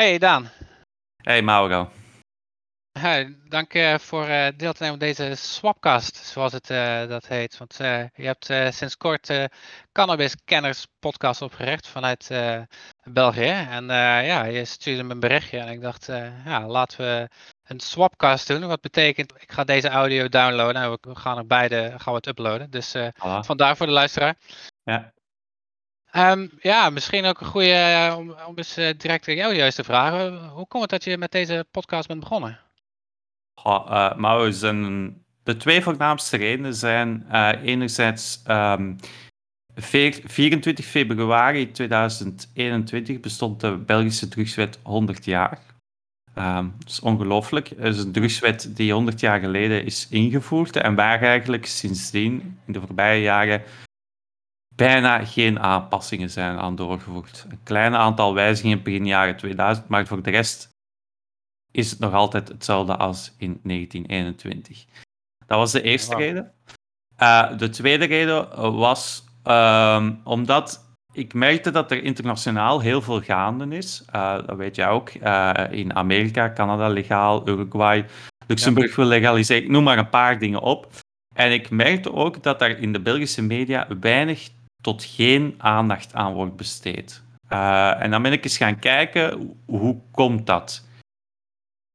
Hey Daan. Hey Mauro. Hey, dank uh, voor uh, deel te nemen aan deze Swapcast, zoals het uh, dat heet. Want je hebt sinds kort Cannabis Kenners podcast opgericht vanuit België. En ja, je stuurde me een berichtje en ik dacht, ja, laten we een Swapcast doen. Wat betekent, ik ga deze audio downloaden en we gaan er beide gaan we het uploaden. Dus vandaar voor de luisteraar. Ja. Um, ja, misschien ook een goede uh, om, om eens uh, direct jou juist te vragen. Hoe komt het dat je met deze podcast bent begonnen? Uh, maar zijn, de twee voornaamste redenen zijn enerzijds um, ehm, 24 februari 2021 bestond de Belgische drugswet 100 jaar. Um, dat is ongelooflijk. Het is een drugswet die 100 jaar geleden is ingevoerd en waar eigenlijk sindsdien in de voorbije jaren bijna geen aanpassingen zijn aan doorgevoerd. Een klein aantal wijzigingen begin jaren 2000, maar voor de rest is het nog altijd hetzelfde als in 1921. Dat was de eerste reden. Uh, de tweede reden was um, omdat ik merkte dat er internationaal heel veel gaande is. Uh, dat weet jij ook. Uh, in Amerika, Canada legaal, Uruguay, Luxemburg wil legaliseren. Ik noem maar een paar dingen op. En ik merkte ook dat er in de Belgische media weinig tot geen aandacht aan wordt besteed. Uh, en dan ben ik eens gaan kijken, hoe komt dat?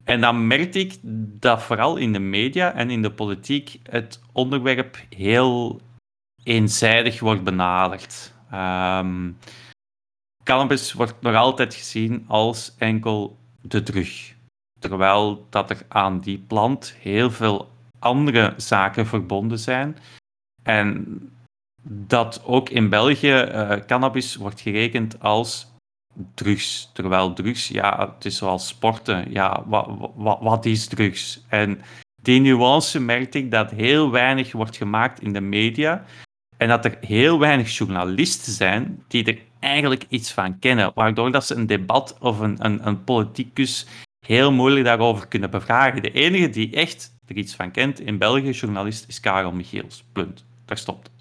En dan merkte ik dat vooral in de media en in de politiek het onderwerp heel eenzijdig wordt benaderd. Um, cannabis wordt nog altijd gezien als enkel de drug. Terwijl dat er aan die plant heel veel andere zaken verbonden zijn. En dat ook in België uh, cannabis wordt gerekend als drugs. Terwijl drugs, ja, het is zoals sporten. Ja, wat, is drugs? En die nuance merkte ik dat heel weinig wordt gemaakt in de media. En dat er heel weinig journalisten zijn die er eigenlijk iets van kennen. Waardoor dat ze een debat of een, een, een politicus heel moeilijk daarover kunnen bevragen. De enige die echt er iets van kent in België, journalist, is Karel Michiels. Blunt. Daar stopt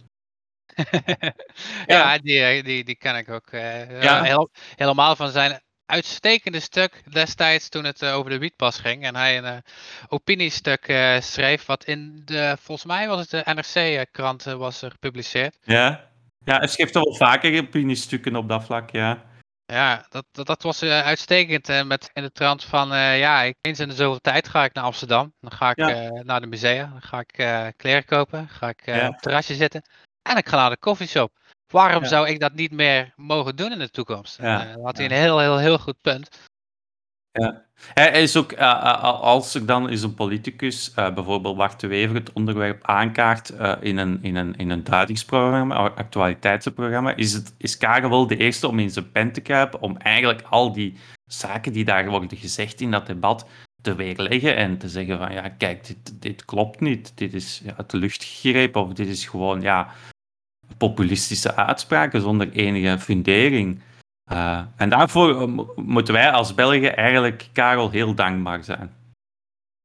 ja, die, eh, die, die ken ik ook. Uh, ja. Heel, helemaal van zijn uitstekende stuk destijds toen het over de wietpas ging. En hij een opiniestuk schreef, wat in de, volgens mij was het de NRC-krant was gepubliceerd. Ja, ja hij schreef toch wel vaker opiniestukken op dat vlak, ja. Ja, dat, dat, dat was uitstekend. Uh, met in de trant van, ja, ik, eens in de zoveel tijd ga ik naar Amsterdam. Dan ga ik naar de musea. Dan ga ik kleren kopen. ga ik op het terrasje zitten en ik ga naar de coffeeshop. Waarom zou ik dat niet meer mogen doen in de toekomst? Ja. Uh, had hij een heel, heel, heel goed punt. Ja. Hij is ook, uh, als ik dan is een politicus, uh, bijvoorbeeld Bart de Wever, het onderwerp aankaart in, een, in, een, in een duidingsprogramma, actualiteitsprogramma, is, het, is Karel wel de eerste om in zijn pen te kruipen, om eigenlijk al die zaken die daar worden gezegd in dat debat te weerleggen en te zeggen van ja, kijk, dit, dit klopt niet, dit is ja, uit de lucht gegrepen of dit is gewoon ja, populistische uitspraken zonder enige fundering. Uh, en daarvoor eh, moeten wij als Belgen eigenlijk Karel heel dankbaar zijn.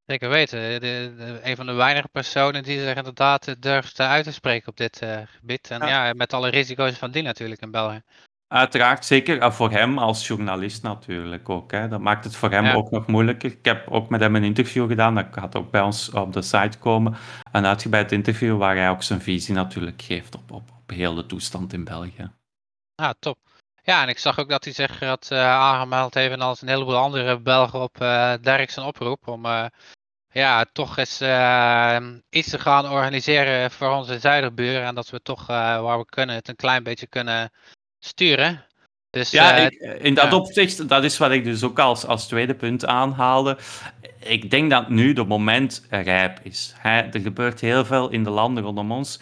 Zeker weten. De, de, een van de weinige personen die zich inderdaad durft uit te spreken op dit uh, gebied. En ja. met alle risico's van die natuurlijk in België. Uiteraard, zeker voor hem als journalist natuurlijk ook. Hè. Dat maakt het voor hem ook nog moeilijker. Ik heb ook met hem een interview gedaan, dat gaat ook bij ons op de site komen. Een uitgebreid interview waar hij ook zijn visie natuurlijk geeft op, op heel de toestand in België. Ah, top. Ja, en ik zag ook dat hij zich had uh, aangemeld, evenals een heleboel andere Belgen op uh, Derksen oproep, om uh, ja, toch eens iets te gaan organiseren voor onze zuiderburen. En dat we toch, waar we kunnen, het een klein beetje kunnen sturen. Dus, ja, ik, in dat opzicht, dat is wat ik dus ook als, als tweede punt aanhaalde. Ik denk dat nu de moment rijp is. er gebeurt heel veel in de landen rondom ons.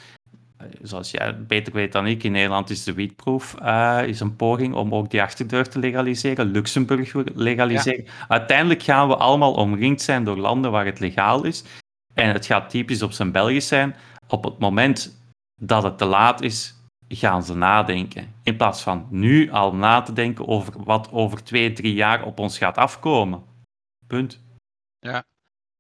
Eh, zoals jij beter weet dan ik, in Nederland is de wietproef uh, is een poging om ook die achterdeur te legaliseren. Luxemburg legaliseren. Uiteindelijk gaan we allemaal omringd zijn door landen waar het legaal is. En het gaat typisch op zijn Belgisch zijn. Op het moment dat het te laat is, gaan ze nadenken. In plaats van nu al na te denken over wat over twee, drie jaar op ons gaat afkomen. Punt. Ja.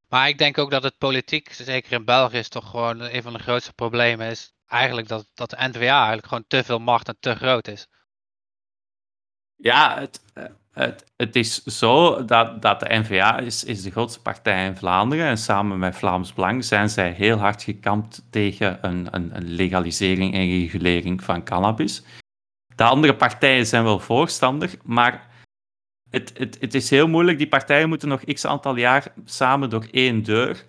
Maar ik denk ook dat het politiek, zeker in België, is toch gewoon een van de grootste problemen is eigenlijk dat, dat de NVA eigenlijk gewoon te veel macht en te groot is. Ja, het, het, het is zo dat, dat de N-VA is, is de grootste partij in Vlaanderen en samen met Vlaams Belang zijn zij heel hard gekampt tegen een, een, een legalisering en regulering van cannabis. De andere partijen zijn wel voorstander, maar het, het, het is heel moeilijk. Die partijen moeten nog x aantal jaar samen door één deur.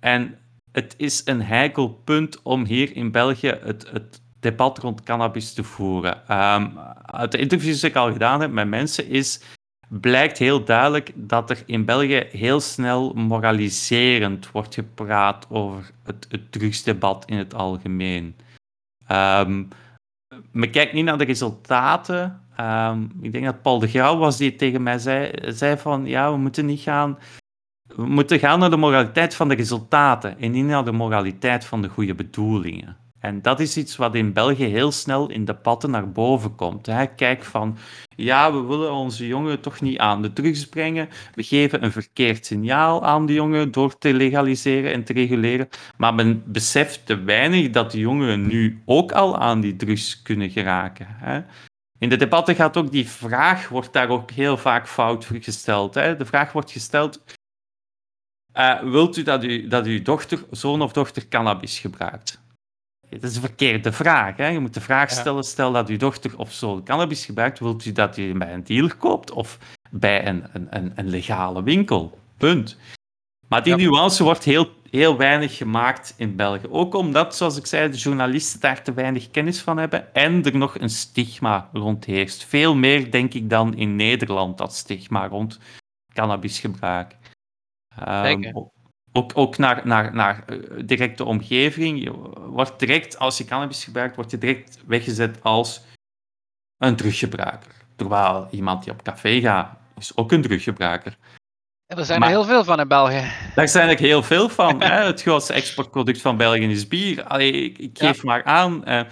En het is een heikel punt om hier in België het, het debat rond cannabis te voeren. Um, uit de interviews die ik al gedaan heb met mensen is, blijkt heel duidelijk dat er in België heel snel moraliserend wordt gepraat over het, het drugsdebat in het algemeen. Um, men kijkt niet naar de resultaten. Um, ik denk dat Paul de Grauw was die tegen mij zei, zei van ja, we moeten niet gaan we moeten gaan naar de moraliteit van de resultaten en niet naar de moraliteit van de goede bedoelingen. En dat is iets wat in België heel snel in debatten naar boven komt. Hè. Kijk van, ja, we willen onze jongen toch niet aan de drugs brengen. We geven een verkeerd signaal aan de jongen door te legaliseren en te reguleren. Maar men beseft te weinig dat de jongeren nu ook al aan die drugs kunnen geraken. Hè. In de debatten gaat ook die vraag, wordt daar ook heel vaak fout gesteld. Hè. De vraag wordt gesteld, uh, wilt u dat, u dat uw dochter, zoon of dochter cannabis gebruikt? Dat is een verkeerde vraag. Hè? Je moet de vraag stellen: stel dat uw dochter of zoon cannabis gebruikt, wilt u dat u bij een dealer koopt of bij een, een, een legale winkel? Punt. Maar die nuance wordt heel, heel weinig gemaakt in België. Ook omdat, zoals ik zei, de journalisten daar te weinig kennis van hebben en er nog een stigma rond heerst. Veel meer, denk ik, dan in Nederland, dat stigma rond cannabisgebruik. Um, ook, ook naar, naar, naar eh, directe omgeving. Je wordt direct, als je cannabis gebruikt, wordt je direct weggezet als een druggebruiker. Terwijl iemand die op café gaat, is ook een druggebruiker. En er zijn er heel veel van in België. Daar zijn er heel veel van. hè. Het grootste exportproduct van België is bier. Allee, ik, ik geef maar aan. Uh,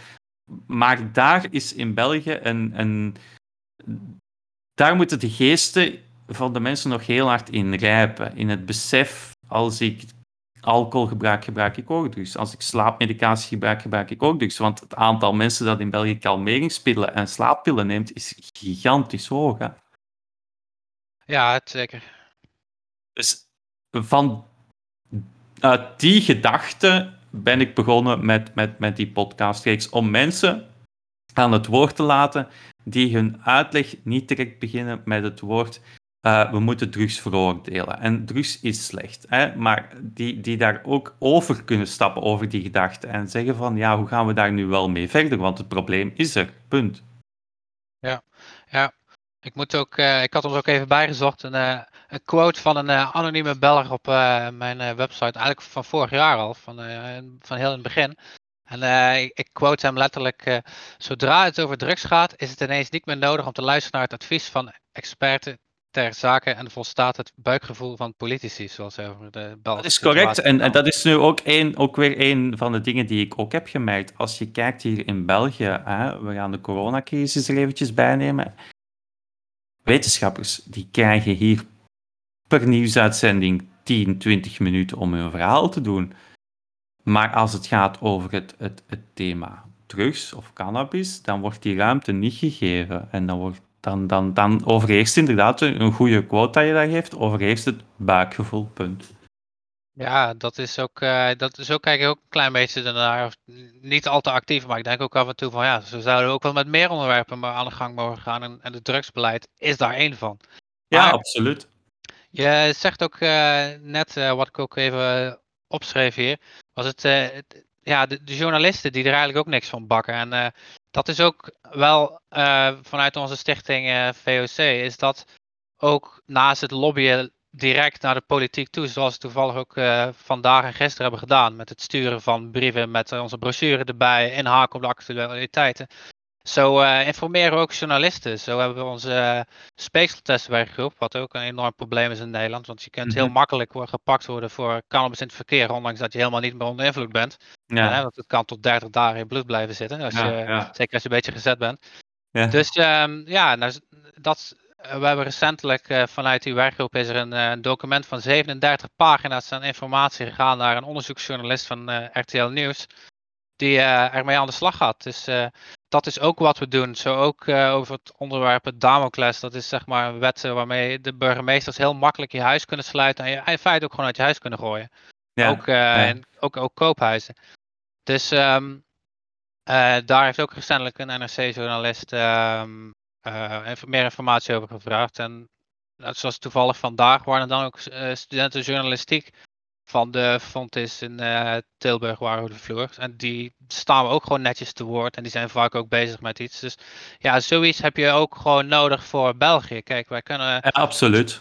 maar daar is in België een, een. Daar moeten de geesten van de mensen nog heel hard in rijpen. In het besef, als ik alcohol gebruik, gebruik ik ook drugs. Als ik slaapmedicatie gebruik, gebruik ik ook drugs. Want het aantal mensen dat in België kalmeringspillen en slaappillen neemt, is gigantisch hoog. Hè? Ja, zeker. Dus van uit die gedachte ben ik begonnen met, met, met die podcastreeks om mensen aan het woord te laten die hun uitleg niet direct beginnen met het woord uh, we moeten drugs veroordelen. En drugs is slecht. Hè? Maar die, die daar ook over kunnen stappen, over die gedachten. En zeggen van, ja, hoe gaan we daar nu wel mee verder? Want het probleem is er. Punt. Ja, ja. Ik, moet ook, uh, ik had ons ook even bijgezocht. Een, uh, een quote van een anonieme beller op mijn website. Eigenlijk van vorig jaar al. Van, van heel in het begin. En ik, quote hem letterlijk: Zodra het over drugs gaat, is het ineens niet meer nodig om te luisteren naar het advies van experten ter zake en volstaat het buikgevoel van politici, zoals over de Belgische Dat is correct. En, en, dat is nu ook, een, ook weer een van de dingen die ik ook heb gemerkt. Als je kijkt hier in België, hè, we gaan de coronacrisis er eventjes bijnemen. Wetenschappers die krijgen hier per nieuwsuitzending 10, 20 minuten om hun verhaal te doen. Maar als het gaat over het, het, het thema drugs of cannabis, dan wordt die ruimte niet gegeven. En dan wordt dan, dan, dan overheerst inderdaad een goede quote dat je daar geeft, overheerst het buikgevoel, punt. Ja, dat is ook, uh, dat is ook eigenlijk ook een klein beetje daarnaar, niet al te actief, maar ik denk ook af en toe van ja, ze zouden ook wel met meer onderwerpen maar aan de gang mogen gaan en, en het drugsbeleid is daar één van. ja, absoluut. Je zegt ook uh, net, uh, wat ik ook even opschreef hier, was het, ja, de, de, journalisten die er eigenlijk ook niks van bakken. En dat is ook wel uh, vanuit onze stichting eh, VOC, is dat ook naast het lobbyen direct naar de politiek toe, zoals we toevallig ook uh, vandaag en gisteren hebben gedaan, met het sturen van brieven met onze brochure erbij, inhaken op de actualiteiten. Zo informeren we ook journalisten. Zo hebben we onze speekseltestwerkgroep, wat ook een enorm probleem is in Nederland. Want je kunt heel mhm. makkelijk gepakt worden voor cannabis in het verkeer, ondanks dat je helemaal niet meer onder invloed bent. Ja. want het kan tot 30 dagen in bloed blijven zitten, als je, zeker als je een beetje gezet bent. Ja. Dus um, ja, nou, dat, eh, we hebben recentelijk uh, vanuit die werkgroep is er een, uh, document van 37 pagina's aan informatie gegaan naar een onderzoeksjournalist van RTL Nieuws, die ermee aan de slag gaat. Dus dat is ook wat we doen. Zo ook over het onderwerp het Damocles. Dat is zeg maar een wet waarmee de burgemeesters heel makkelijk je huis kunnen sluiten. En je in feite ook gewoon uit je huis kunnen gooien. Ja, ook, En ook, ook koophuizen. Dus ehm, daar heeft ook recentelijk een NRC-journalist um, meer informatie over gevraagd. En zoals toevallig vandaag waren er dan ook studenten journalistiek van de Fontis in uh, Tilburg waren de vloer. En die staan ook gewoon netjes te woord. En die zijn vaak ook bezig met iets. Dus ja, zoiets heb je ook gewoon nodig voor België. Kijk, wij kunnen. Ja, absoluut.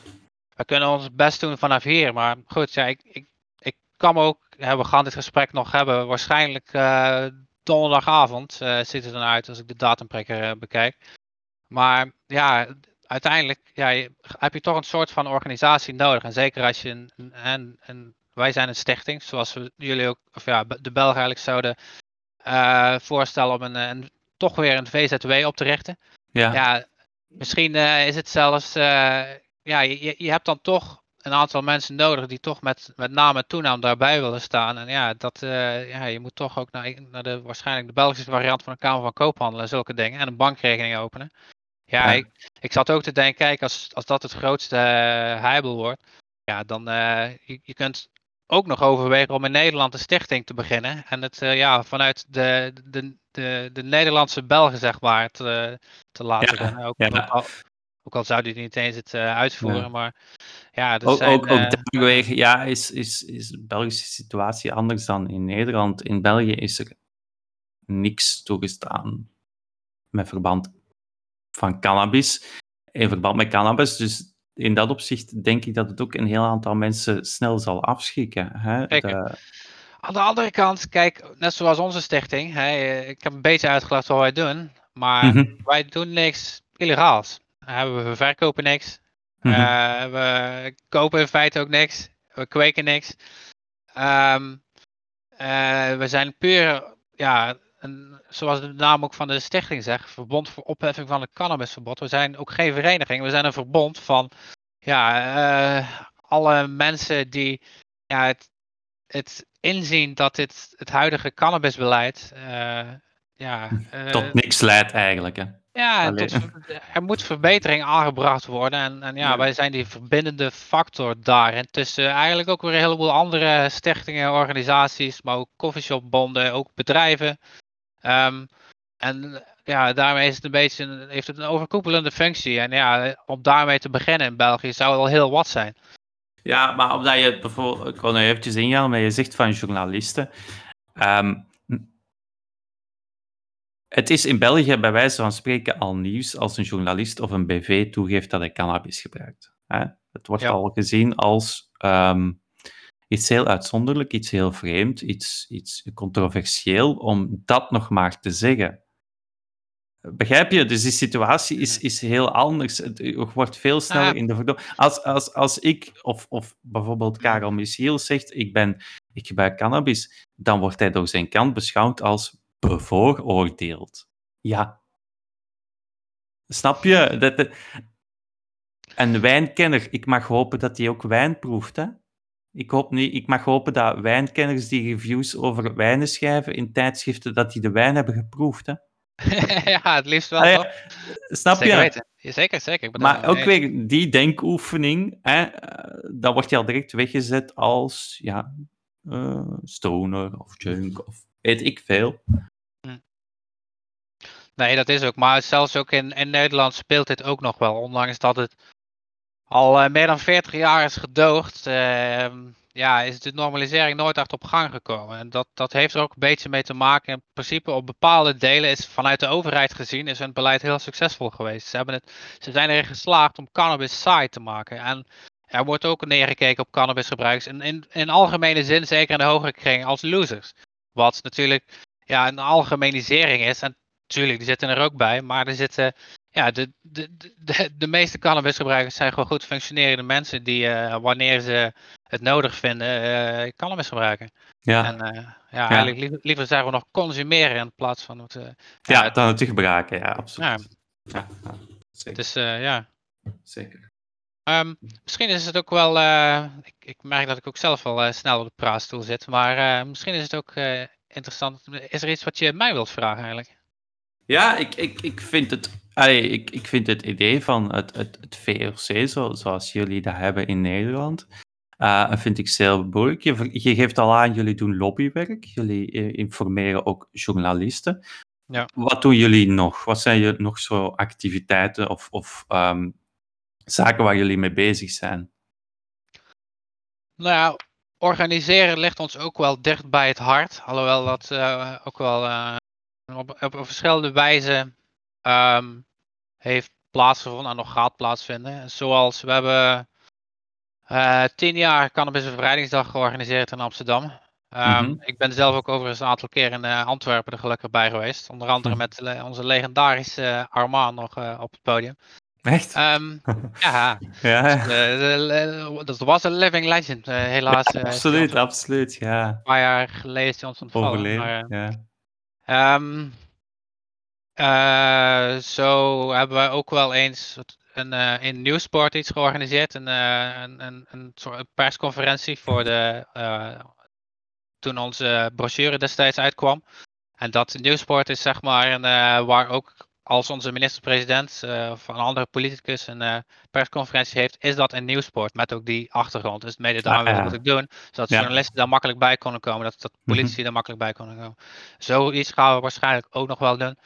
Wij kunnen ons best doen vanaf hier. Maar goed, ja, ik, ik, ik kan ook. Ja, we gaan dit gesprek nog hebben. Waarschijnlijk uh, donderdagavond uh, ziet het eruit als ik de datumprekker bekijk. Maar ja, uiteindelijk ja, heb je toch een soort van organisatie nodig. En zeker als je een, een, een wij zijn een stichting, zoals we jullie ook, of ja, de Belgen eigenlijk zouden uh, voorstellen om een, een, toch weer een VZW op te richten. Ja. ja misschien uh, is het zelfs, uh, ja, je, je hebt dan toch een aantal mensen nodig die toch met, met naam en toenaam daarbij willen staan. En ja, dat, ja, je moet toch ook naar, naar de waarschijnlijk de Belgische variant van de Kamer van Koophandel en zulke dingen. En een bankrekening openen. Ja, ja. Ik, ik zat ook te denken, kijk, als, als dat het grootste heibel wordt, ja, dan je, je kunt ook nog overwegen om in Nederland een stichting te beginnen. En het uh, ja, vanuit de, de, de, de Nederlandse Belgen, zeg maar, te, te laten ja, Ook, ook, al, ook al zou die niet eens het uh, uitvoeren, maar ja, er ook, zijn, ook, ook uh, ja, is, is, is de Belgische situatie anders dan in Nederland. In België is er niks toegestaan met verband van cannabis. In verband met cannabis, dus in dat opzicht denk ik dat het ook een heel aantal mensen snel zal afschrikken. Hè? De... Aan de andere kant, kijk, net zoals onze stichting, hè, ik heb een beetje uitgelegd wat wij doen, maar mhm. wij doen niks illegaals. We verkopen niks, mm we kopen in feite ook niks, we kweken niks. Um, uh, we zijn puur, ja, een, zoals de naam ook van de stichting zegt, Verbond voor Opheffing van het Cannabisverbod. We zijn ook geen vereniging, we zijn een verbond van ja, uh, alle mensen die ja, het, het inzien dat dit, het huidige cannabisbeleid uh, ja, uh, tot niks leidt eigenlijk. Hè? Ja, tot, er moet verbetering aangebracht worden. En, en ja, ja, wij zijn die verbindende factor daarin. Tussen eigenlijk ook weer een heleboel andere stichtingen, organisaties, maar ook coffeeshopbonden, ook bedrijven. Um, en ja, daarmee is het een beetje heeft het een overkoepelende functie. En ja, om daarmee te beginnen in België zou al heel wat zijn. Ja, maar omdat je bijvoorbeeld, ik wil nu eventjes ingaan, maar je zegt van journalisten. Um, het is in België bij wijze van spreken al nieuws als een journalist of een BV toegeeft dat hij cannabis gebruikt. Hè? Het wordt al gezien als um, iets heel uitzonderlijk, iets heel vreemd, iets, iets controversieel om dat nog maar te zeggen. Begrijp je? Dus die situatie is, is heel anders. Het wordt veel sneller in de verdomme. Als, als, als ik, of, of bijvoorbeeld Karel Michiel zegt, ik, ben, ik gebruik cannabis, dan wordt hij door zijn kant beschouwd als bevooroordeeld. Ja. Snap je? Dat, een wijnkenner, ik mag hopen dat hij ook wijn proeft, hè? Ik, hoop niet, ik mag hopen dat wijnkenners die reviews over wijnen schrijven in tijdschriften, dat die de wijn hebben geproefd, hè? ja, het liefst wel. ja, snap zeker je? Weten. Zeker, zeker. maar ook weer die denkoefening, hè, eh, dan wordt je al direct weggezet als ja, uh, stoner of junk of weet ik veel. Hm. Nee, dat is ook. Maar zelfs ook in, in Nederland speelt dit ook nog wel. Ondanks dat het al uh, meer dan 40 jaar is gedoogd. Uh, ja, is de normalisering nooit echt op gang gekomen. En dat, dat heeft er ook een beetje mee te maken. In principe op bepaalde delen is vanuit de overheid gezien is hun beleid heel succesvol geweest. Ze, hebben het, ze zijn erin geslaagd om cannabis saai te maken. En er wordt ook neergekeken op cannabisgebruikers. In, in, in algemene zin, zeker in de hogere kring, als losers. Wat natuurlijk ja, een algemenisering is. En natuurlijk, die zitten er ook bij. Maar er zitten ja, de, de, de, de meeste cannabisgebruikers zijn gewoon goed functionerende mensen die uh, wanneer ze het nodig vinden, uh, cannabis gebruiken. Ja. En uh, ja, eigenlijk liever, liever zeggen we nog consumeren in plaats van het... ja, dan het gebruiken, ja, absoluut. Ja, ja zeker. Dus ja. Zeker. Um, misschien is het ook wel, ik, ik, merk dat ik ook zelf wel snel op de praatstoel zit, maar misschien is het ook interessant. Is er iets wat je mij wilt vragen eigenlijk? Ja, ik, ik, ik, vind het, allee, ik, ik vind het idee van het, het, het VRC, zo, zoals jullie dat hebben in Nederland, uh, vind ik zeer moeilijk. Je, je, geeft al aan, jullie doen lobbywerk, jullie uh, informeren ook journalisten. Ja. Wat doen jullie nog? Wat zijn je nog zo activiteiten of, of um, zaken waar jullie mee bezig zijn? Nou ja, organiseren ligt ons ook wel dicht bij het hart. Alhoewel dat uh, ook wel uh, op, op, op, verschillende wijzen um, heeft plaatsgevonden en nog gaat plaatsvinden. Zoals we hebben uh, tien jaar Cannabis Bevrijdingsdag georganiseerd in Amsterdam. Um, mm -hmm. Ik ben zelf ook overigens een aantal keer in Antwerpen er gelukkig bij geweest. Onder andere met onze legendarische Armand nog op het podium. Echt? Um, ja, ja. Dus, dat was een living legend, uh, helaas. Ja, absoluut, uh, absoluut, ja. Een paar jaar geleden is hij ons ontvallen. Overleden, maar, ja. Um, uh, zo hebben we ook wel eens een, in Nieuwsport iets georganiseerd. Een, een, een, een soort persconferentie voor de, toen onze brochure destijds uitkwam. En dat Nieuwsport is zeg maar een, waar ook als onze minister-president uh, of een andere politicus een uh, persconferentie heeft, is dat een nieuwsport met ook die achtergrond. Dus mede daarom wil ik dat ook doen, zodat ja. journalisten daar makkelijk bij konden komen, dat, dat politici mm -hmm. daar makkelijk bij konden komen. Zoiets gaan we waarschijnlijk ook nog wel doen.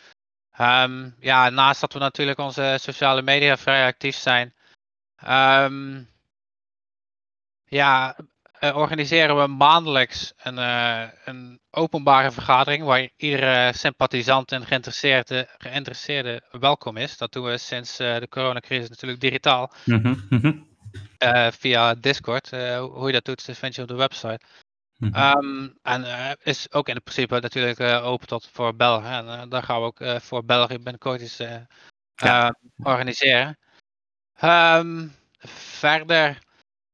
Um, ja, naast dat we natuurlijk onze sociale media vrij actief zijn, um, ja, uh, organiseren we maandelijks een, uh, een, openbare vergadering waar iedere sympathisant en geïnteresseerde, geïnteresseerde welkom is. Dat doen we sinds uh, de coronacrisis natuurlijk digitaal. Mm -hmm, mm -hmm. via Discord. hoe je dat doet, vind je op de website. Mm -hmm. um, en is ook in principe natuurlijk open tot voor België. En daar gaan we ook voor België binnenkort eens ja. organiseren. Um, verder,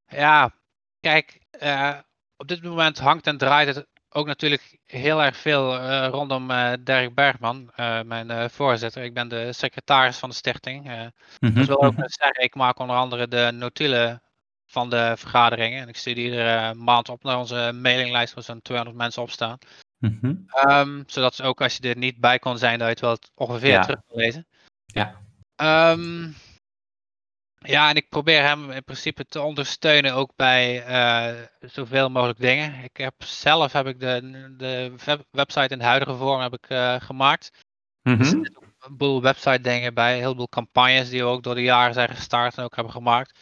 ja, kijk, uh, op dit moment hangt en draait het ook natuurlijk heel erg veel uh, rondom uh, Dirk Bergman, mijn voorzitter. Ik ben de secretaris van de stichting. Mm -hmm. Dat wil ook zeggen, ik maak onder andere de notulen van de vergaderingen. En ik stuur iedere maand op naar onze mailinglijst waar zo'n 200 mensen op staan. Mm -hmm. um, zodat ook als je er niet bij kon zijn, dat je het wel ongeveer ja. terug kan lezen. Ja. Um, ja, en ik probeer hem in principe te ondersteunen ook bij uh, zoveel mogelijk dingen. Ik heb zelf heb ik de, de website in de huidige vorm heb ik, uh, gemaakt. Mm -hmm. Er zitten een boel website dingen bij, een heleboel campagnes die we ook door de jaren zijn gestart en ook hebben gemaakt.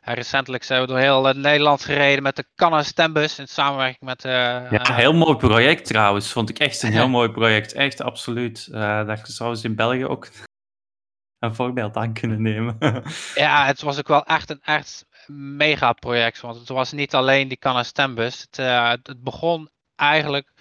En recentelijk zijn we door heel uh, Nederland gereden met de Canna Stembus in samenwerking met... ja, een heel mooi project trouwens. Vond ik echt een heel mooi project. Echt, absoluut. dat zou ze in België ook een voorbeeld aan kunnen nemen. ja, het was ook wel echt een echt mega project. Want het was niet alleen die Canna Stembus. Het, uh, het begon eigenlijk.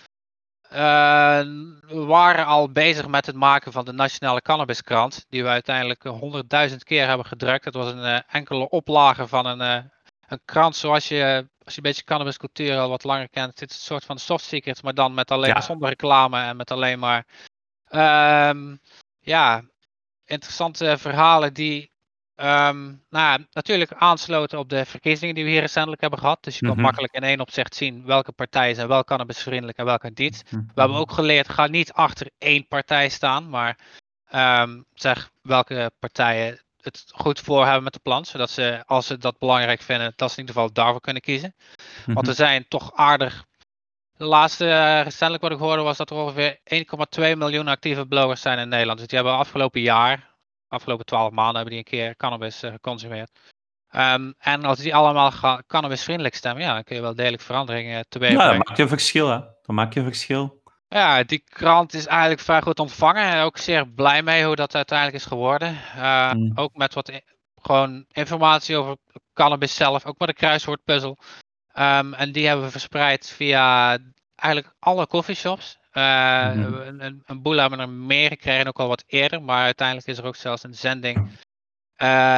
Uh, we waren al bezig met het maken van de Nationale Cannabiskrant. Die we uiteindelijk honderdduizend keer hebben gedrukt. Het was een uh, enkele oplage van een, een krant zoals je. Als je een beetje cannabiscultuur al wat langer kent, dit is een soort van soft secret, maar dan met alleen ja. zonder reclame en met alleen maar um, ja, interessante verhalen die um, nou, natuurlijk aansloten op de verkiezingen die we hier recentelijk hebben gehad. Dus je Mhm. kan makkelijk in één opzicht zien welke partijen zijn wel cannabisvriendelijk en welke niet. Mhm. We hebben ook geleerd, ga niet achter één partij staan, maar um, zeg welke partijen het goed voor hebben met de plan. Zodat ze, als ze dat belangrijk vinden, dat ze in ieder geval daarvoor kunnen kiezen. Want Mhm. er zijn toch aardig. De laatste, uh, recentelijk wat ik hoorde, was dat er ongeveer 1,2 miljoen actieve bloggers zijn in Nederland. Dus die hebben afgelopen jaar, afgelopen 12 maanden, hebben die een keer cannabis uh, geconsumeerd. Um, en als die allemaal cannabisvriendelijk stemmen, ja, dan kun je wel degelijk veranderingen uh, teweeg Ja, dan maak je een verschil, hè. Dan maak je een verschil. Ja, die krant is eigenlijk vrij goed ontvangen. En ook zeer blij mee hoe dat uiteindelijk is geworden. Uh, mm. Ook met wat gewoon informatie over cannabis zelf. Ook met een kruiswoordpuzzel. Um, en die hebben we verspreid via eigenlijk alle coffeeshops. Uh, mm -hmm. een, een, boel hebben er meer gekregen, ook al wat eerder. Maar uiteindelijk is er ook zelfs een zending uh,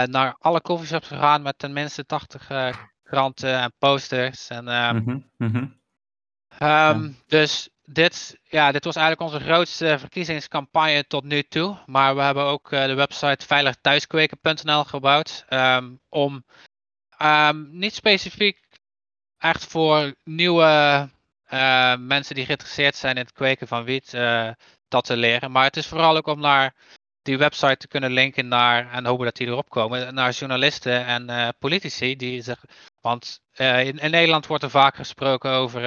naar alle coffeeshops gegaan met tenminste 80 uh, kranten en posters. En, um, mm -hmm. Mm -hmm. Um, ja. Dus dit, ja, dit was eigenlijk onze grootste verkiezingscampagne tot nu toe. Maar we hebben ook de website veiligthuiskweken.nl gebouwd. Um, om um, niet specifiek echt voor nieuwe uh, mensen die geïnteresseerd zijn in het kweken van wiet uh, dat te leren. Maar het is vooral ook om naar die website te kunnen linken naar, en hopen dat die erop komen, naar journalisten en uh, politici. Die zich, want in, in, Nederland wordt er vaak gesproken over,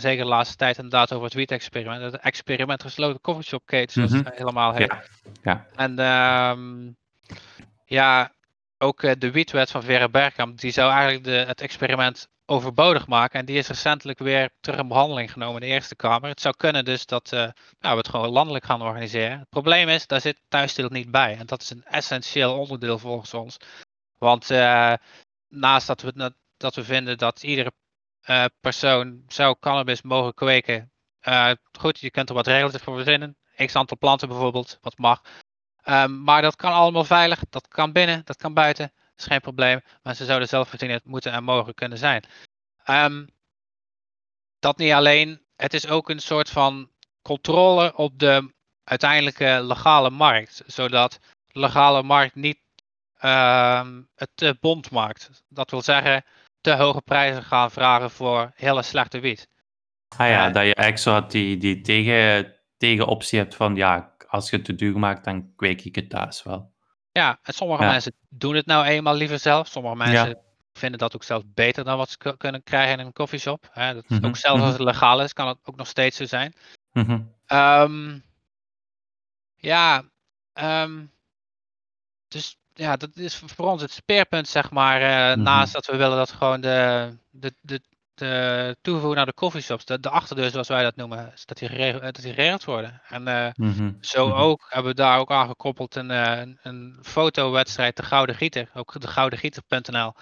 zeker de laatste tijd inderdaad, over het wiet-experiment. Het experiment gesloten coffeeshop zoals mm -hmm. het helemaal heet. Ja. ja. En um, ja, ook de wietwet van Vera Bergkamp, die zou eigenlijk de, het experiment overbodig maken. En die is recentelijk weer terug in behandeling genomen in de Eerste Kamer. Het zou kunnen dus dat uh, nou, we het gewoon landelijk gaan organiseren. Het probleem is, daar zit thuisdeel niet bij. En dat is een essentieel onderdeel volgens ons. Want uh, naast dat we, dat we vinden dat iedere persoon zou cannabis mogen kweken. goed, je kunt er wat regels voor verzinnen. X aantal planten bijvoorbeeld, wat mag. Um, maar dat kan allemaal veilig. Dat kan binnen, dat kan buiten is geen probleem. Maar ze zouden zelfvoorzienend moeten en mogen kunnen zijn. Um, dat niet alleen. Het is ook een soort van controle op de uiteindelijke legale markt. Zodat de legale markt niet uh, het te bond maakt. Dat wil zeggen, te hoge prijzen gaan vragen voor hele slechte wiet. Ah ja, uh, dat je eigenlijk zo die, die tegen, tegenoptie hebt van ja, als je het te duur maakt, dan kweek ik het thuis wel. Ja, en sommige ja. mensen doen het nou eenmaal liever zelf. Sommige mensen ja. vinden dat ook zelfs beter dan wat ze kunnen krijgen in een coffeeshop. Hè, dat mm -hmm. Ook zelfs als het legaal is, kan het ook nog steeds zo zijn. Mm -hmm. um, ja, um, dus ja, dat is voor ons het speerpunt, zeg maar. Uh, mm -hmm. Naast dat we willen dat gewoon de, de, de, de toevoegen naar de coffeeshops, de, de achterdeur zoals wij dat noemen, dat die geregeld, dat die geregeld worden. En uh, mm -hmm. zo -hmm. ook hebben we daar ook aan gekoppeld een, een, een fotowedstrijd, de Gouden Gieter, ook de goudengieter.nl,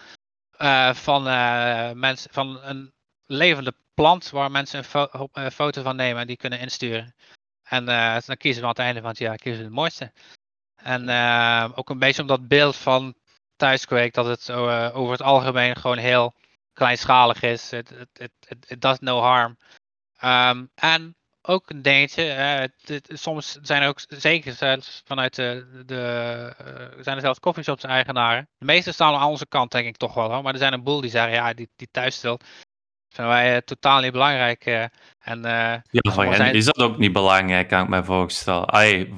uh, van, uh, mensen, van een levende plant waar mensen een fo foto van nemen en die kunnen insturen. En dan kiezen we aan het einde van het jaar kiezen we het mooiste. En ook een beetje om dat beeld van thuiskweek, dat het over het algemeen gewoon heel kleinschalig is. It, does no harm. Um, en ook een dingetje, uh, soms zijn er ook, zeker zelfs vanuit de, de uh, zijn er zelfs coffeeshops eigenaren. De meeste staan aan onze kant denk ik toch wel hoor, maar er zijn een boel die zeggen ja, die, die thuisstil vinden wij uh, totaal niet belangrijk. en, ja, voor hen zijn... is dat ook niet belangrijk, kan ik me voorstellen. Allee,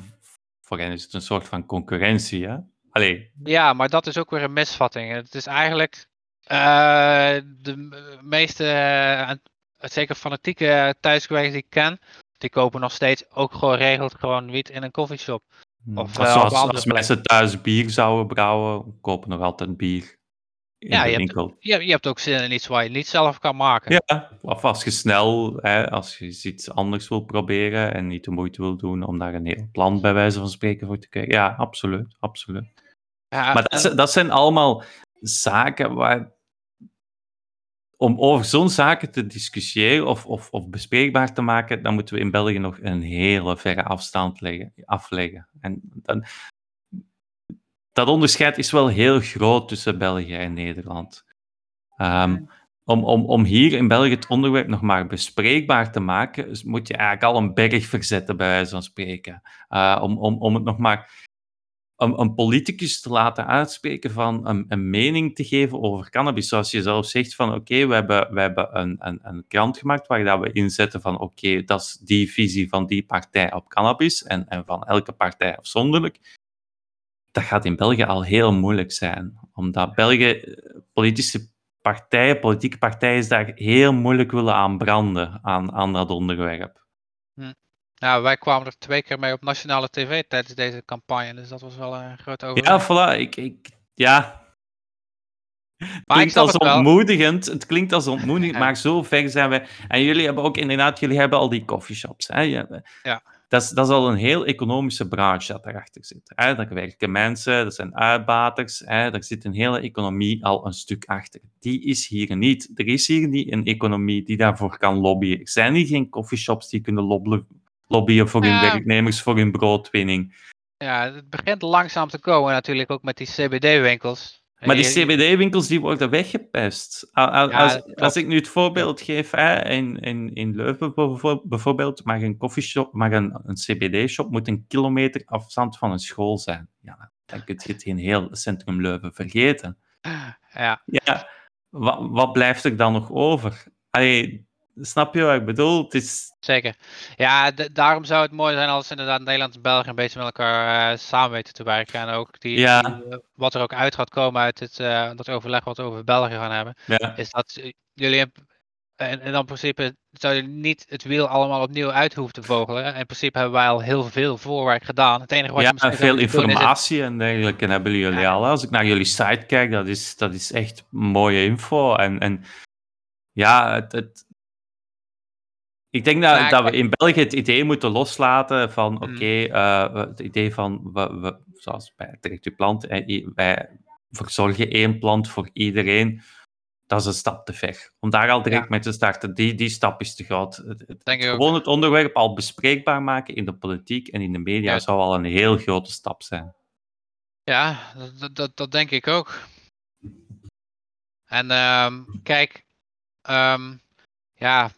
voor hen is het een soort van concurrentie, hè? Allee. Ja, maar dat is ook weer een misvatting. Het is eigenlijk, de meeste, uh, zeker fanatieke thuisgewerkers die ik ken, die kopen nog steeds ook gewoon regeld gewoon wiet in een coffeeshop. Of, uh, Zoals, als mensen thuis bier zouden brouwen, kopen nog altijd bier. In ja, de je winkel. hebt, je, je, hebt ook zin in iets waar je niet zelf kan maken. Ja, of als je snel, hè, als je iets anders wil proberen en niet de moeite wil doen om daar een heel plan bij wijze van spreken voor te kijken. Ja, absoluut, absoluut. Ja, maar dat, en... dat zijn allemaal zaken waar om over zo'n zaken te discussiëren of, of, of, bespreekbaar te maken, dan moeten we in België nog een hele verre afstand leggen, afleggen. En dan, dat onderscheid is wel heel groot tussen België en Nederland. Um, om, om, om hier in België het onderwerp nog maar bespreekbaar te maken, moet je eigenlijk al een berg verzetten, bij wijze van spreken. Uh, om, om, om het nog maar om een politicus te laten uitspreken van een, een, mening te geven over cannabis. Zoals je zelf zegt van oké, we hebben, we hebben een, een, een, krant gemaakt waar we inzetten van oké, dat is die visie van die partij op cannabis en, en van elke partij afzonderlijk. Dat gaat in België al heel moeilijk zijn, omdat België politische partijen, politieke partijen daar heel moeilijk willen aan branden, aan, aan dat onderwerp. Nou, wij kwamen er twee keer mee op nationale tv tijdens deze campagne, dus dat was wel een groot overwinning. Ja, voilà. Ik, ik, ja. Het klinkt als ontmoedigend, het klinkt als ontmoedigend, maar zo ver zijn we. En jullie hebben ook inderdaad, jullie hebben al die coffeeshops. Hè? Ja. Dat is, dat is al een heel economische branche dat daarachter zit. Hè? Daar werken mensen, dat zijn uitbaters, hè? daar zit een hele economie al een stuk achter. Die is hier niet. Er is hier niet een economie die daarvoor kan lobbyen. Er zijn hier geen coffeeshops die kunnen lobbyen lobbyen voor hun werknemers, voor hun broodwinning. Ja, het begint langzaam te komen natuurlijk ook met die CBD-winkels. Maar die CBD-winkels die worden weggepest. Als, als, ik nu het voorbeeld geef, hè, in, in, in Leuven bijvoorbeeld, mag een coffeeshop, mag een, een CBD-shop moet een kilometer afstand van een school zijn. Ja, dan kun je het in heel centrum Leuven vergeten. Ja. ja wat, wat blijft er dan nog over? Allee, snap je wat ik bedoel? Het is... Zeker. Ja, daarom zou het mooi zijn als inderdaad Nederland en België een beetje met elkaar uh, samen weten te werken. En ook die, ja. die, wat er ook uit gaat komen uit het, uh, dat overleg wat we over België gaan hebben, ja. is dat jullie en, en dan in principe zou je niet het wiel allemaal opnieuw uit hoeven te vogelen. In principe hebben wij al heel veel voorwerk gedaan. Het enige wat ja, je misschien veel informatie het... en dergelijke hebben jullie ja. al. Als ik naar jullie site kijk, dat is, dat is echt mooie info. En, en ja, het, het... ik denk dat, dat we in België het idee moeten loslaten van, mm. oké, okay, uh, het idee van, we, we, zoals bij Direct Uw Plant, wij verzorgen één plant voor iedereen dat is een stap te ver. Om daar al direct ja. mee te starten, die, die stap is te groot. Het, gewoon het onderwerp al bespreekbaar maken in de politiek en in de media ja. zou al een heel grote stap zijn. Ja, dat, dat, dat denk ik ook. En um, kijk, um, ja,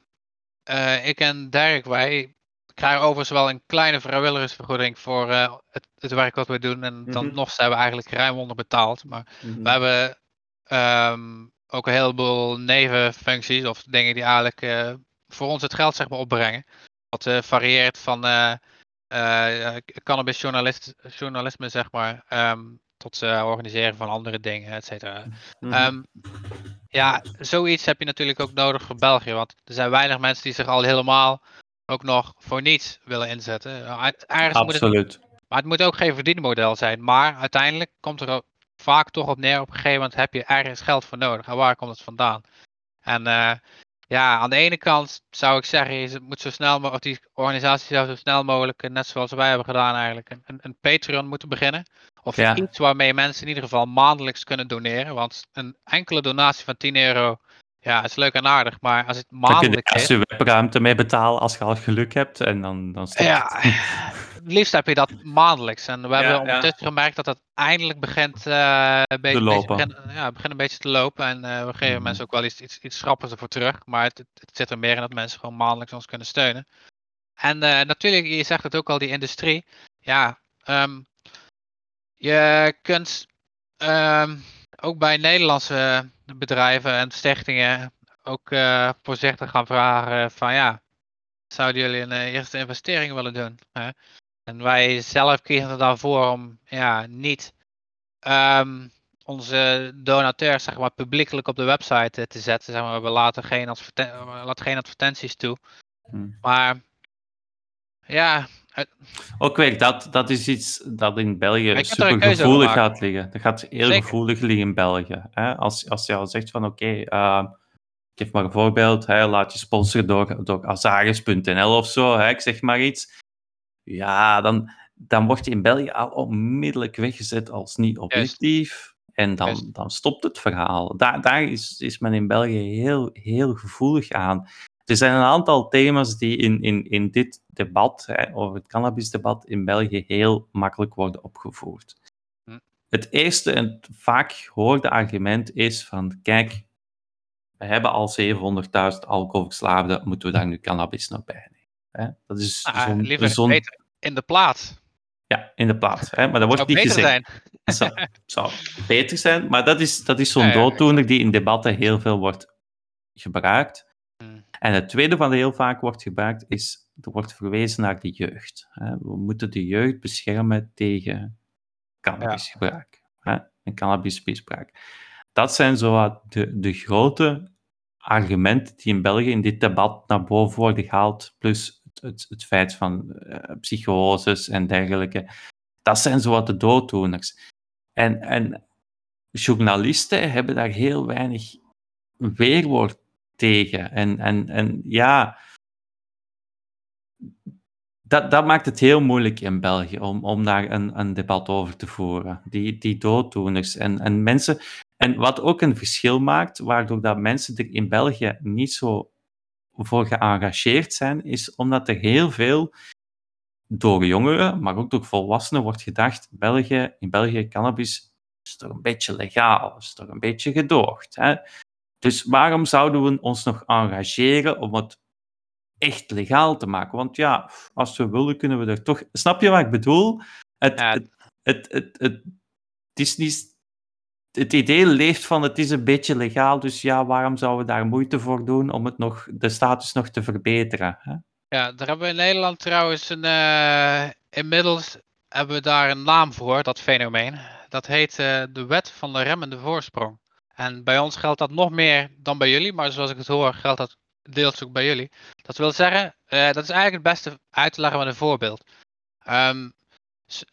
ik en Dirk, wij krijgen overigens wel een kleine vrijwilligersvergoeding voor uh, het, het, werk wat we doen. En mm -hmm. dan nog zijn we eigenlijk ruim onderbetaald. Maar mm -hmm. we hebben um, ook een heleboel nevenfuncties of dingen die eigenlijk uh, voor ons het geld zeg maar opbrengen. Wat uh, varieert van cannabisjournalisme zeg maar, um, tot organiseren van andere dingen, et cetera. Mm -hmm. um, ja, zoiets heb je natuurlijk ook nodig voor België, want er zijn weinig mensen die zich al helemaal ook nog voor niets willen inzetten. Absoluut. Moet het, maar het moet ook geen verdienmodel zijn, maar uiteindelijk komt er vaak toch op neer. Op een gegeven moment heb je ergens geld voor nodig. En waar komt het vandaan? En uh, ja, aan de ene kant zou ik zeggen, het moet zo snel mogelijk, die organisatie zou zo snel mogelijk, net zoals wij hebben gedaan eigenlijk, een, een Patreon moeten beginnen. Of ja. iets waarmee mensen in ieder geval maandelijks kunnen doneren. Want een enkele donatie van 10 euro ja, is leuk en aardig, maar als het maandelijk is... je webruimte mee betalen als je al geluk hebt en dan, dan stopt ja, het. liefst heb je dat maandelijks. En we ja, hebben ondertussen ja. gemerkt dat het eindelijk begint, uh, een beetje, te lopen. Begint, ja, begint een beetje te lopen. En uh, we geven mm. mensen ook wel iets, iets, iets grappigs ervoor terug. Maar het, het, zit er meer in dat mensen gewoon maandelijks ons kunnen steunen. En uh, natuurlijk, je zegt het ook al, die industrie. Ja, um, je kunt um, ook bij Nederlandse bedrijven en stichtingen ook uh, voorzichtig gaan vragen van ja, zouden jullie een uh, eerste investering willen doen? Hè? En wij zelf kiezen er dan voor om ja, niet um, onze donateurs zeg maar, publiekelijk op de website te zetten. Zeg maar, we laten geen, adverten we laten geen advertenties toe. Hmm. Maar ja, ook weer, dat, dat is iets dat in België super gevoelig gaat liggen. Dat gaat heel Zeker. gevoelig liggen in België. Hè? Als, als je al zegt van oké, okay, uh, ik geef maar een voorbeeld, hè, laat je sponsoren door, door Azaris.nl of zo, hè, ik zeg maar iets. Ja, dan, dan word je in België al onmiddellijk weggezet als niet objectief. Juist. En dan, dan stopt het verhaal. Daar, daar is, is men in België heel, heel gevoelig aan. Er zijn een aantal thema's die in, in, in dit debat, hè, over het cannabisdebat in België, heel makkelijk worden opgevoerd. Hm. Het eerste en vaak gehoorde argument is van, kijk, we hebben al 700.000 alcoholverslaafden, moeten we daar nu cannabis nog bij nemen? Hè? Dat is ah, zo'n... Liever beter in de plaats. Ja, in de plaats. Hè? Maar dat wordt niet gezegd. Het zou, zou, beter zijn, maar dat is, dat is zo'n ja, ja, dooddoener die in debatten heel veel wordt gebruikt. En het tweede wat heel vaak wordt gebruikt is, er wordt verwezen naar de jeugd. We moeten de jeugd beschermen tegen cannabisgebruik ja. en cannabismisbruik. Dat zijn zo de, de grote argumenten die in België in dit debat naar boven worden gehaald, plus het, het, het feit van uh, psychoses en dergelijke. Dat zijn zo wat de dooddoeners. En, en journalisten hebben daar heel weinig weerwoord tegen. En, en, en ja, dat, dat maakt het heel moeilijk in België om, om daar een, een debat over te voeren. Die, die dooddoeners en, en mensen. En wat ook een verschil maakt, waardoor dat mensen er in België niet zo voor geëngageerd zijn, is omdat er heel veel door jongeren, maar ook door volwassenen wordt gedacht, België, in België cannabis is toch een beetje legaal, is toch een beetje gedoogd. Hè? Dus waarom zouden we ons nog engageren om het echt legaal te maken? Want ja, als we willen, kunnen we er toch. Snap je wat ik bedoel? Het, ja. het, het, het, het, is niet. het idee leeft van het is een beetje legaal, dus ja, waarom zouden we daar moeite voor doen om het nog, de status nog te verbeteren? Hè? Ja, daar hebben we in Nederland trouwens een, uh, inmiddels hebben we daar een naam voor, dat fenomeen. Dat heet uh, de wet van de remmende voorsprong. En bij ons geldt dat nog meer dan bij jullie, maar zoals ik het hoor, geldt dat deels ook bij jullie. Dat wil zeggen, uh, dat is eigenlijk het beste uit te leggen met een voorbeeld. Um,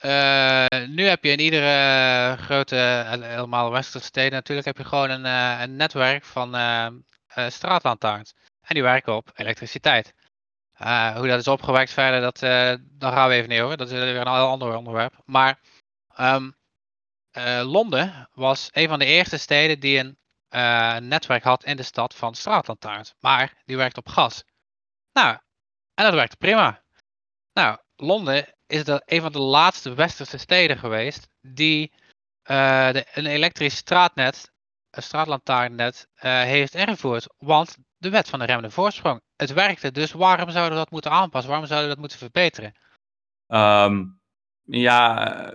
uh, nu heb je in iedere grote, helemaal westerse steden natuurlijk, heb je gewoon een, uh, een netwerk van straatlantaarns. En die werken op elektriciteit. hoe dat is opgewekt verder, dat, daar gaan we even niet over. Dat is weer een heel ander onderwerp. Maar um, Londen was een van de eerste steden die een netwerk had in de stad van straatlantaarns. Maar die werkt op gas. Nou, en dat werkte prima. Nou, Londen is dat een van de laatste westerse steden geweest die de, een elektrisch straatnet, een straatlantaarnnet, heeft ingevoerd. Want de wet van de remmende voorsprong. Het werkte, dus waarom zouden we dat moeten aanpassen? Waarom zouden we dat moeten verbeteren? Um, ja,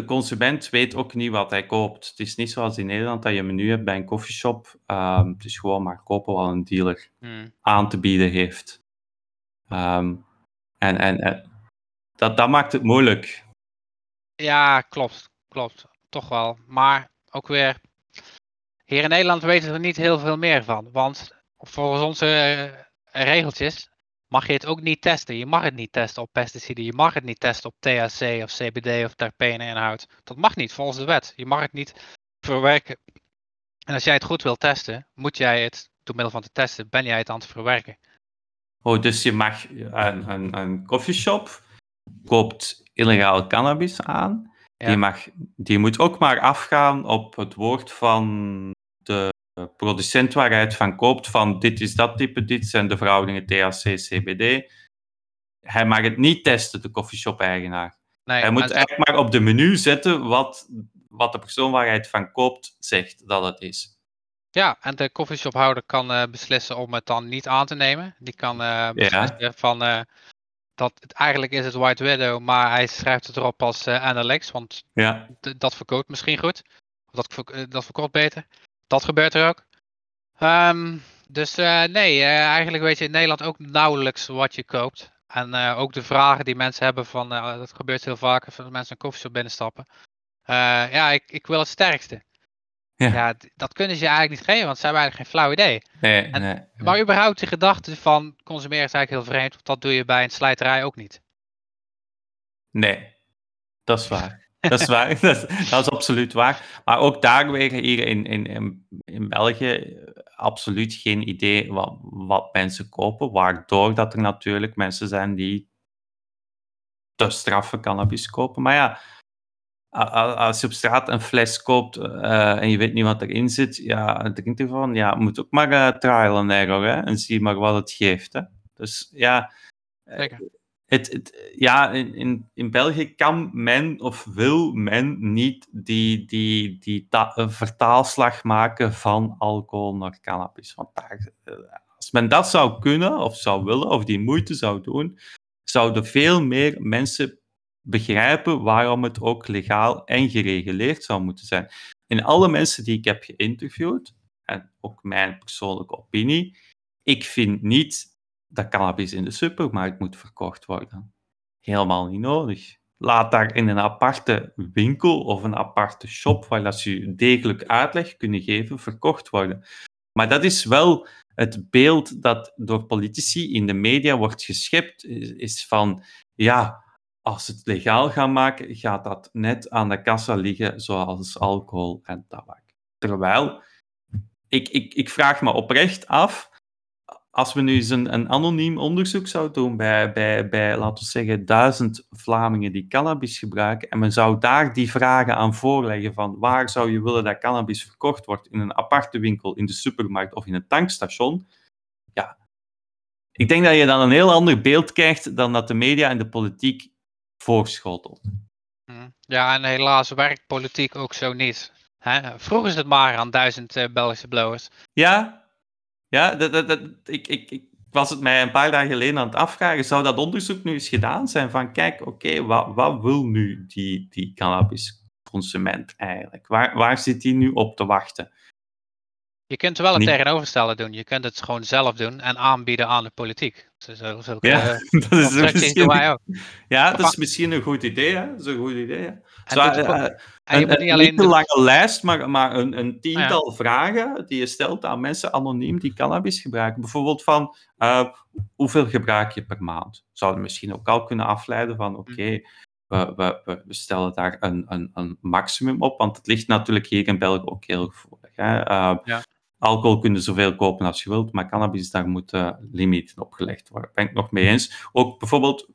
de, consument weet ook niet wat hij koopt. Het is niet zoals in Nederland dat je een menu hebt bij een koffieshop. Um, het is gewoon maar kopen wat een dealer hmm. aan te bieden heeft. Um, en, en, en dat, dat maakt het moeilijk. Ja, klopt. Klopt. Toch wel. Maar ook weer. Hier in Nederland weten we er niet heel veel meer van. Want volgens onze uh, regeltjes mag je het ook niet testen. Je mag het niet testen op pesticiden. Je mag het niet testen op THC of CBD of terpene-inhoud. Dat mag niet volgens de wet. Je mag het niet verwerken. En als jij het goed wil testen, moet jij het, door middel van te testen, ben jij het aan het verwerken. Oh, dus je mag een, een, een coffeeshop koopt illegaal cannabis aan. Die, mag, die moet ook maar afgaan op het woord van de producent waar hij het van koopt, van dit is dat type, dit zijn de verhoudingen THC, CBD. Hij mag het niet testen, de coffeeshop-eigenaar. Nee, hij moet eigenlijk maar op de menu zetten wat, wat de persoon waar hij het van koopt zegt dat het is. Ja, en de coffeeshophouder kan uh, beslissen om het dan niet aan te nemen. Die kan uh, beslissen ja. van uh, dat het eigenlijk is het White Widow, maar hij schrijft het erop als NLX, want ja. dat verkoopt misschien goed. Dat, dat verkoopt beter. Dat gebeurt er ook. Um, dus nee, eigenlijk weet je in Nederland ook nauwelijks wat je koopt. En ook de vragen die mensen hebben van, dat gebeurt heel vaak, als mensen een koffieshop binnenstappen. ja, ik, ik wil het sterkste. Ja. ja. dat kunnen ze je eigenlijk niet geven, want ze hebben eigenlijk geen flauw idee. Nee, en, nee, Maar überhaupt de gedachte van consumeren is eigenlijk heel vreemd, want dat doe je bij een slijterij ook niet. Nee, dat is waar. Dat is waar, dat is, absoluut waar. Maar ook daar weer hier in, in, in, België absoluut geen idee wat, wat mensen kopen, waardoor dat er natuurlijk mensen zijn die te straffe cannabis kopen. Maar ja, als je op straat een fles koopt uh, en je weet niet wat erin zit, ja, drink ervan. Ja, moet ook maar uh, trial and error, hè, en zie maar wat het geeft. Hè. Dus ja, Zeker. Het, ja in, in, in België kan men of wil men niet die, die, die vertaalslag maken van alcohol naar cannabis. Want daar, als men dat zou kunnen, of zou willen, of die moeite zou doen, zouden veel meer mensen begrijpen waarom het ook legaal en gereguleerd zou moeten zijn. En alle mensen die ik heb geïnterviewd, en ook mijn persoonlijke opinie, ik vind niet dat cannabis in de supermarkt moet verkocht worden. Helemaal niet nodig. Laat daar in een aparte winkel of een aparte shop, waar dat je degelijk uitleg kunnen geven, verkocht worden. Maar dat is wel het beeld dat door politici in de media wordt geschept, is van, ja, als het legaal gaan maken, gaat dat net aan de kassa liggen, zoals alcohol en tabak. Terwijl, ik, ik, ik vraag me oprecht af, als we nu eens een, een anoniem onderzoek zouden doen bij, bij, bij, laten we zeggen, duizend Vlamingen die cannabis gebruiken, en men zou daar die vragen aan voorleggen van waar zou je willen dat cannabis verkocht wordt, in een aparte winkel, in de supermarkt of in een tankstation, ja, ik denk dat je dan een heel ander beeld krijgt dan dat de media en de politiek voorschotelt. Hm. Ja, en helaas werkt politiek ook zo niet. Hè? Vroeg is het maar aan duizend uh, Belgische blowers. Ja, ja dat, dat, dat, ik, ik, ik was het mij een paar dagen geleden aan het afvragen. Zou dat onderzoek nu eens gedaan zijn? Van kijk, oké, wat, wat wil nu die, die cannabis consument eigenlijk? Waar, waar zit die nu op te wachten? Je kunt wel het Niet- tegenovergestelde doen. Je kunt het gewoon zelf doen en aanbieden aan de politiek. Zo, zo, zulke, Ja, dat is misschien, ja, dat is misschien een goed idee. Hè? Dat is een goed idee. Hè? Zo, eh, je een, moet niet een alleen de- lange lijst, maar, maar een, een tiental vragen die je stelt aan mensen anoniem die cannabis gebruiken. Bijvoorbeeld van, eh, hoeveel gebruik je per maand? Zouden misschien ook al kunnen afleiden van, oké, Hm. we, we, we we stellen daar een, een, een maximum op, want het ligt natuurlijk hier in België ook heel gevoelig. Hè? Eh, Ja. Alcohol kun je zoveel kopen als je wilt, maar cannabis, daar moeten limieten op gelegd worden. Ben ik nog mee eens. Ook bijvoorbeeld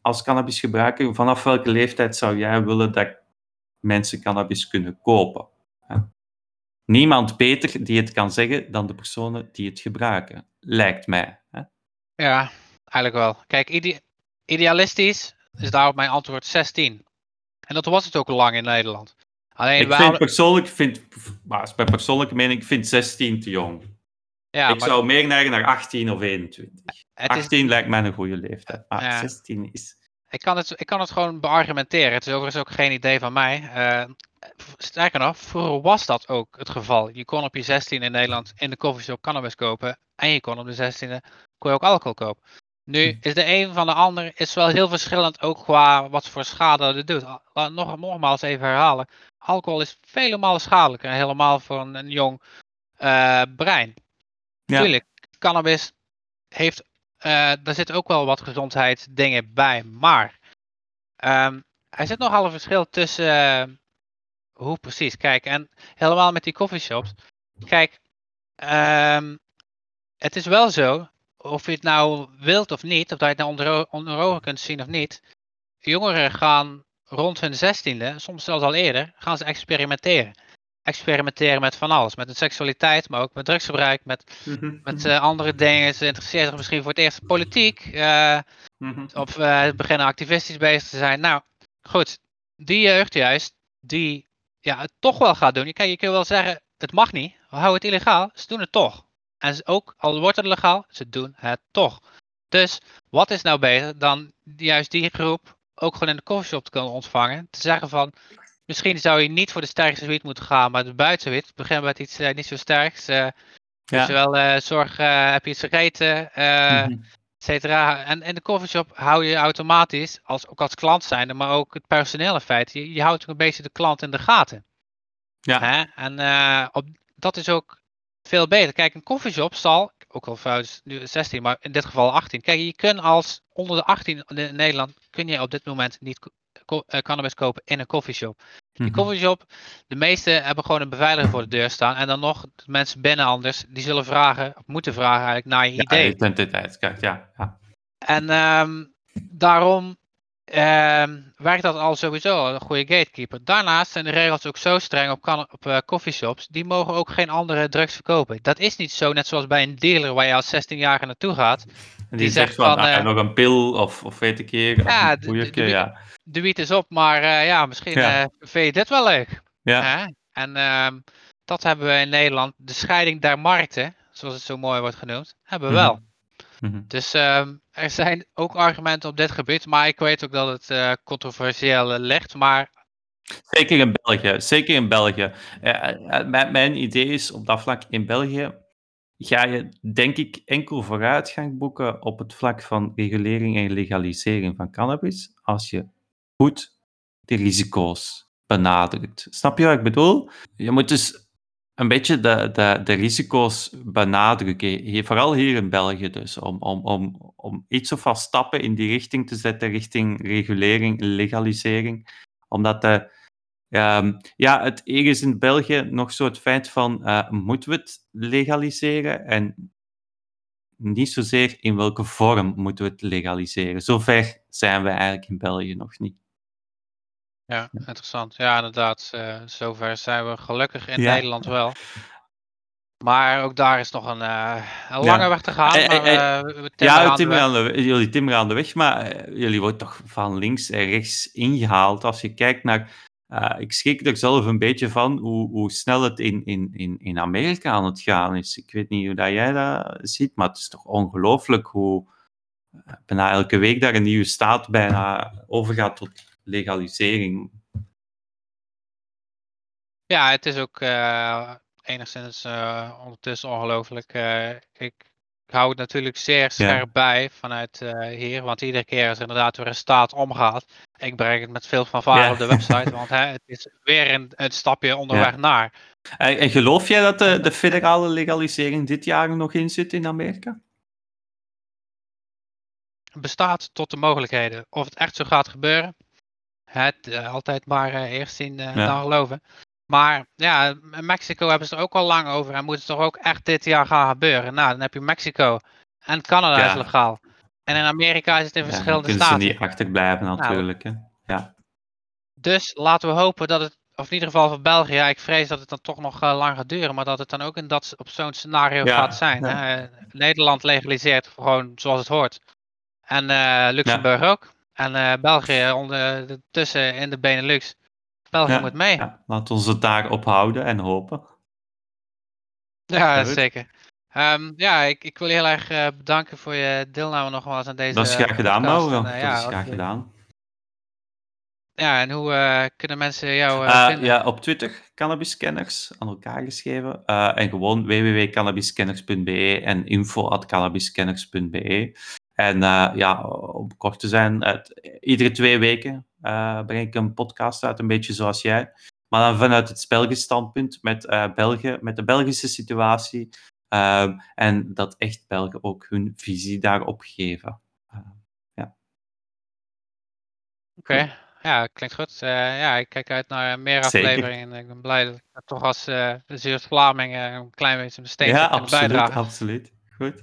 als cannabisgebruiker, vanaf welke leeftijd zou jij willen dat mensen cannabis kunnen kopen? Niemand beter die het kan zeggen dan de personen die het gebruiken, lijkt mij. Ja, eigenlijk wel. Kijk, ide- idealistisch is daarop mijn antwoord 16. En dat was het ook lang in Nederland. Alleen Ik vind hadden- persoonlijk, vind, maar mijn persoonlijke mening, ik vind 16 te jong. ja, ik maar zou meer neigen naar 18 of 21. het is, 18 lijkt mij een goede leeftijd, maar Ja. 16 is... ik, kan het, ik kan het gewoon beargumenteren. Het is overigens ook geen idee van mij. Eh, sterker nog, vroeger was dat ook het geval. Je kon op je 16 in Nederland in de coffeeshop cannabis kopen. En je kon op de 16e kon je ook alcohol kopen. Nu Hm. is de een van de ander is wel heel verschillend ook qua wat voor schade het doet. Nog, nogmaals even herhalen. Alcohol is vele malen schadelijker. Helemaal voor een, een jong eh, brein. Ja. Tuurlijk, cannabis heeft, eh daar zitten ook wel wat gezondheidsdingen bij, maar ehm, er zit nogal een verschil tussen eh, hoe precies. Kijk, en helemaal met die coffeeshops. Kijk, ehm, het is wel zo, of je het nou wilt of niet, of dat je het nou onder, onder ogen kunt zien of niet. Jongeren gaan rond hun zestiende, soms zelfs al eerder, gaan ze experimenteren. Experimenteren met van alles. Met hun seksualiteit, maar ook met drugsgebruik, met Mhm, met eh, andere dingen. Ze interesseert zich misschien voor het eerst politiek. eh, mhm. of eh, beginnen activistisch bezig te zijn. Nou, goed. Die jeugd juist, die ja, het toch wel gaat doen. Kijk, je kunt wel zeggen, het mag niet. Houden het illegaal. Ze doen het toch. En ook al wordt het legaal, ze doen het toch. Dus wat is nou beter dan juist die groep ook gewoon in de coffeeshop te kunnen ontvangen? Te zeggen van, misschien zou je niet voor de sterkste wiet moeten gaan, maar de buitenwiet. Begin met iets eh, niet zo sterks. Ja. dus wel eh, zorg, heb je iets vergeten, eh Mhm. et cetera. En in de coffeeshop hou je automatisch, als, ook als klant zijnde, maar ook het personeel in feite, je, je houdt ook een beetje de klant in de gaten. Ja. Hè? En op, dat is ook veel beter. Kijk, een coffeeshop zal, ook al fout nu 16, maar in dit geval 18. Kijk, je kunt als onder de 18 in Nederland, kun je op dit moment niet co- eh, cannabis kopen in een coffeeshop. Die Mhm. coffeeshop, de meeste hebben gewoon een beveiliger voor de deur staan. En dan nog de mensen binnen anders, die zullen vragen, of moeten vragen eigenlijk naar je Ja, idee. identiteitskaart, ja. ja. En ehm, daarom ehm, werkt dat al sowieso een goede gatekeeper. Daarnaast zijn de regels ook zo streng op, kan- op eh, coffeeshops. Die mogen ook geen andere drugs verkopen. Dat is niet zo, net zoals bij een dealer waar je als 16-jarige naartoe gaat. En die, Die zegt van, van, ah, eh, nog een pil of, of weet ik hier, Ja, een de- ja. De wiet is op, maar eh, ja, misschien Ja. vind je dit wel leuk. Ja. En ehm, dat hebben we in Nederland. De scheiding der markten, zoals het zo mooi wordt genoemd, hebben we Mhm. wel. Mhm. Dus ehm, er zijn ook argumenten op dit gebied, maar ik weet ook dat het eh, controversieel ligt. Maar Zeker in België, zeker in België. Eh, eh, mijn, mijn idee is op dat vlak in België ga je denk ik enkel vooruitgang boeken op het vlak van regulering en legalisering van cannabis als je goed de risico's benadrukt. Snap je wat ik bedoel? Je moet dus een beetje de, de, risico's benadrukken, vooral hier in België dus, om, om, om, om iets of wat stappen in die richting te zetten, richting regulering, legalisering. Omdat de, Ehm, ja, het is in België nog zo het feit van, eh, moeten we het legaliseren? En niet zozeer in welke vorm moeten we het legaliseren. Zover zijn we eigenlijk in België nog niet. Ja, interessant. Ja, inderdaad. eh, zover zijn we gelukkig in Ja. Nederland wel. Maar ook daar is nog een, eh, een Ja. lange weg te gaan. Eh, maar, we timmeren Ja, jullie timmeren aan de weg, maar jullie worden toch van links en rechts ingehaald. Als je kijkt naar... ik schrik er zelf een beetje van hoe, hoe snel het in, in, in, in Amerika aan het gaan is. Ik weet niet hoe dat jij dat ziet, maar het is toch ongelooflijk hoe bijna elke week daar een nieuwe staat bijna overgaat tot legalisering. Ja, het is ook uh, enigszins uh, ondertussen ongelooflijk. Uh, ik hou het natuurlijk zeer scherp bij vanuit hier, want iedere keer als er inderdaad weer een staat omgaat, ik breng het met veel fanfare ja. op de website, want hè, het is weer een, een stapje onderweg naar. En, en, geloof jij dat de, de federale legalisering dit jaar nog in zit in Amerika? Bestaat tot de mogelijkheden. Of het echt zo gaat gebeuren, het altijd maar eerst zien dan geloven. Maar ja, in Mexico hebben ze er ook al lang over en moet het toch ook echt dit jaar gaan gebeuren. Nou, dan heb je Mexico en Canada is legaal. En in Amerika is het in verschillende staten. Ze niet achterblijven nou, natuurlijk. hè? Ja. Dus laten we hopen dat het, of in ieder geval voor België, ja, ik vrees dat het dan toch nog uh, lang gaat duren, maar dat het dan ook in dat, op zo'n scenario gaat zijn. Hè? Nederland legaliseert gewoon zoals het hoort. En uh, Luxemburg ook. En uh, België ondertussen in de Benelux. België moet mee. Ja, laten we ons het daar ophouden en hopen. Ja, zeker. Um, ja, ik, ik wil je heel erg uh, bedanken voor je deelname nogmaals aan deze Dat is graag gedaan, Mauro. Uh, ja, dat is graag gedaan. Ja, en hoe uh, kunnen mensen jou vinden? Ja, op Twitter, cannabiscanners, aan elkaar geschreven. en gewoon www.cannabiscanners.be en info.cannabiscanners.be. En ja, om kort te zijn, iedere twee weken uh, breng ik een podcast uit, een beetje zoals jij. Maar dan vanuit het Belgisch standpunt, met, uh, België, met de Belgische situatie. Uh, en dat echt Belgen ook hun visie daarop geven. ja. Oké, okay. ja, klinkt goed. ja, ik kijk uit naar meer afleveringen. En ik ben blij dat ik toch als uh, de Vlaming een klein beetje een steen ja, kan bijdragen. Ja, absoluut. Goed.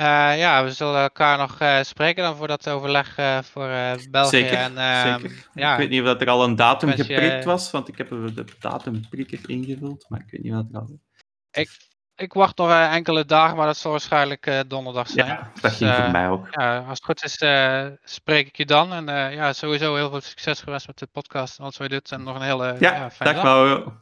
Uh, ja, we zullen elkaar nog uh, spreken dan voor dat overleg uh, voor België. Zeker, en, zeker. Ja, ik weet niet of er al een datum geprikt was, want ik heb de datumprikker ingevuld, maar ik weet niet wat er al ik, ik wacht nog enkele dagen, maar dat zal waarschijnlijk donderdag zijn. Ja, dat ging dus, voor mij ook. Ja, als het goed is, spreek ik je dan. En ja, sowieso heel veel succes gewenst met de podcast, wat je doet. En nog een hele ja, fijne dag. dag.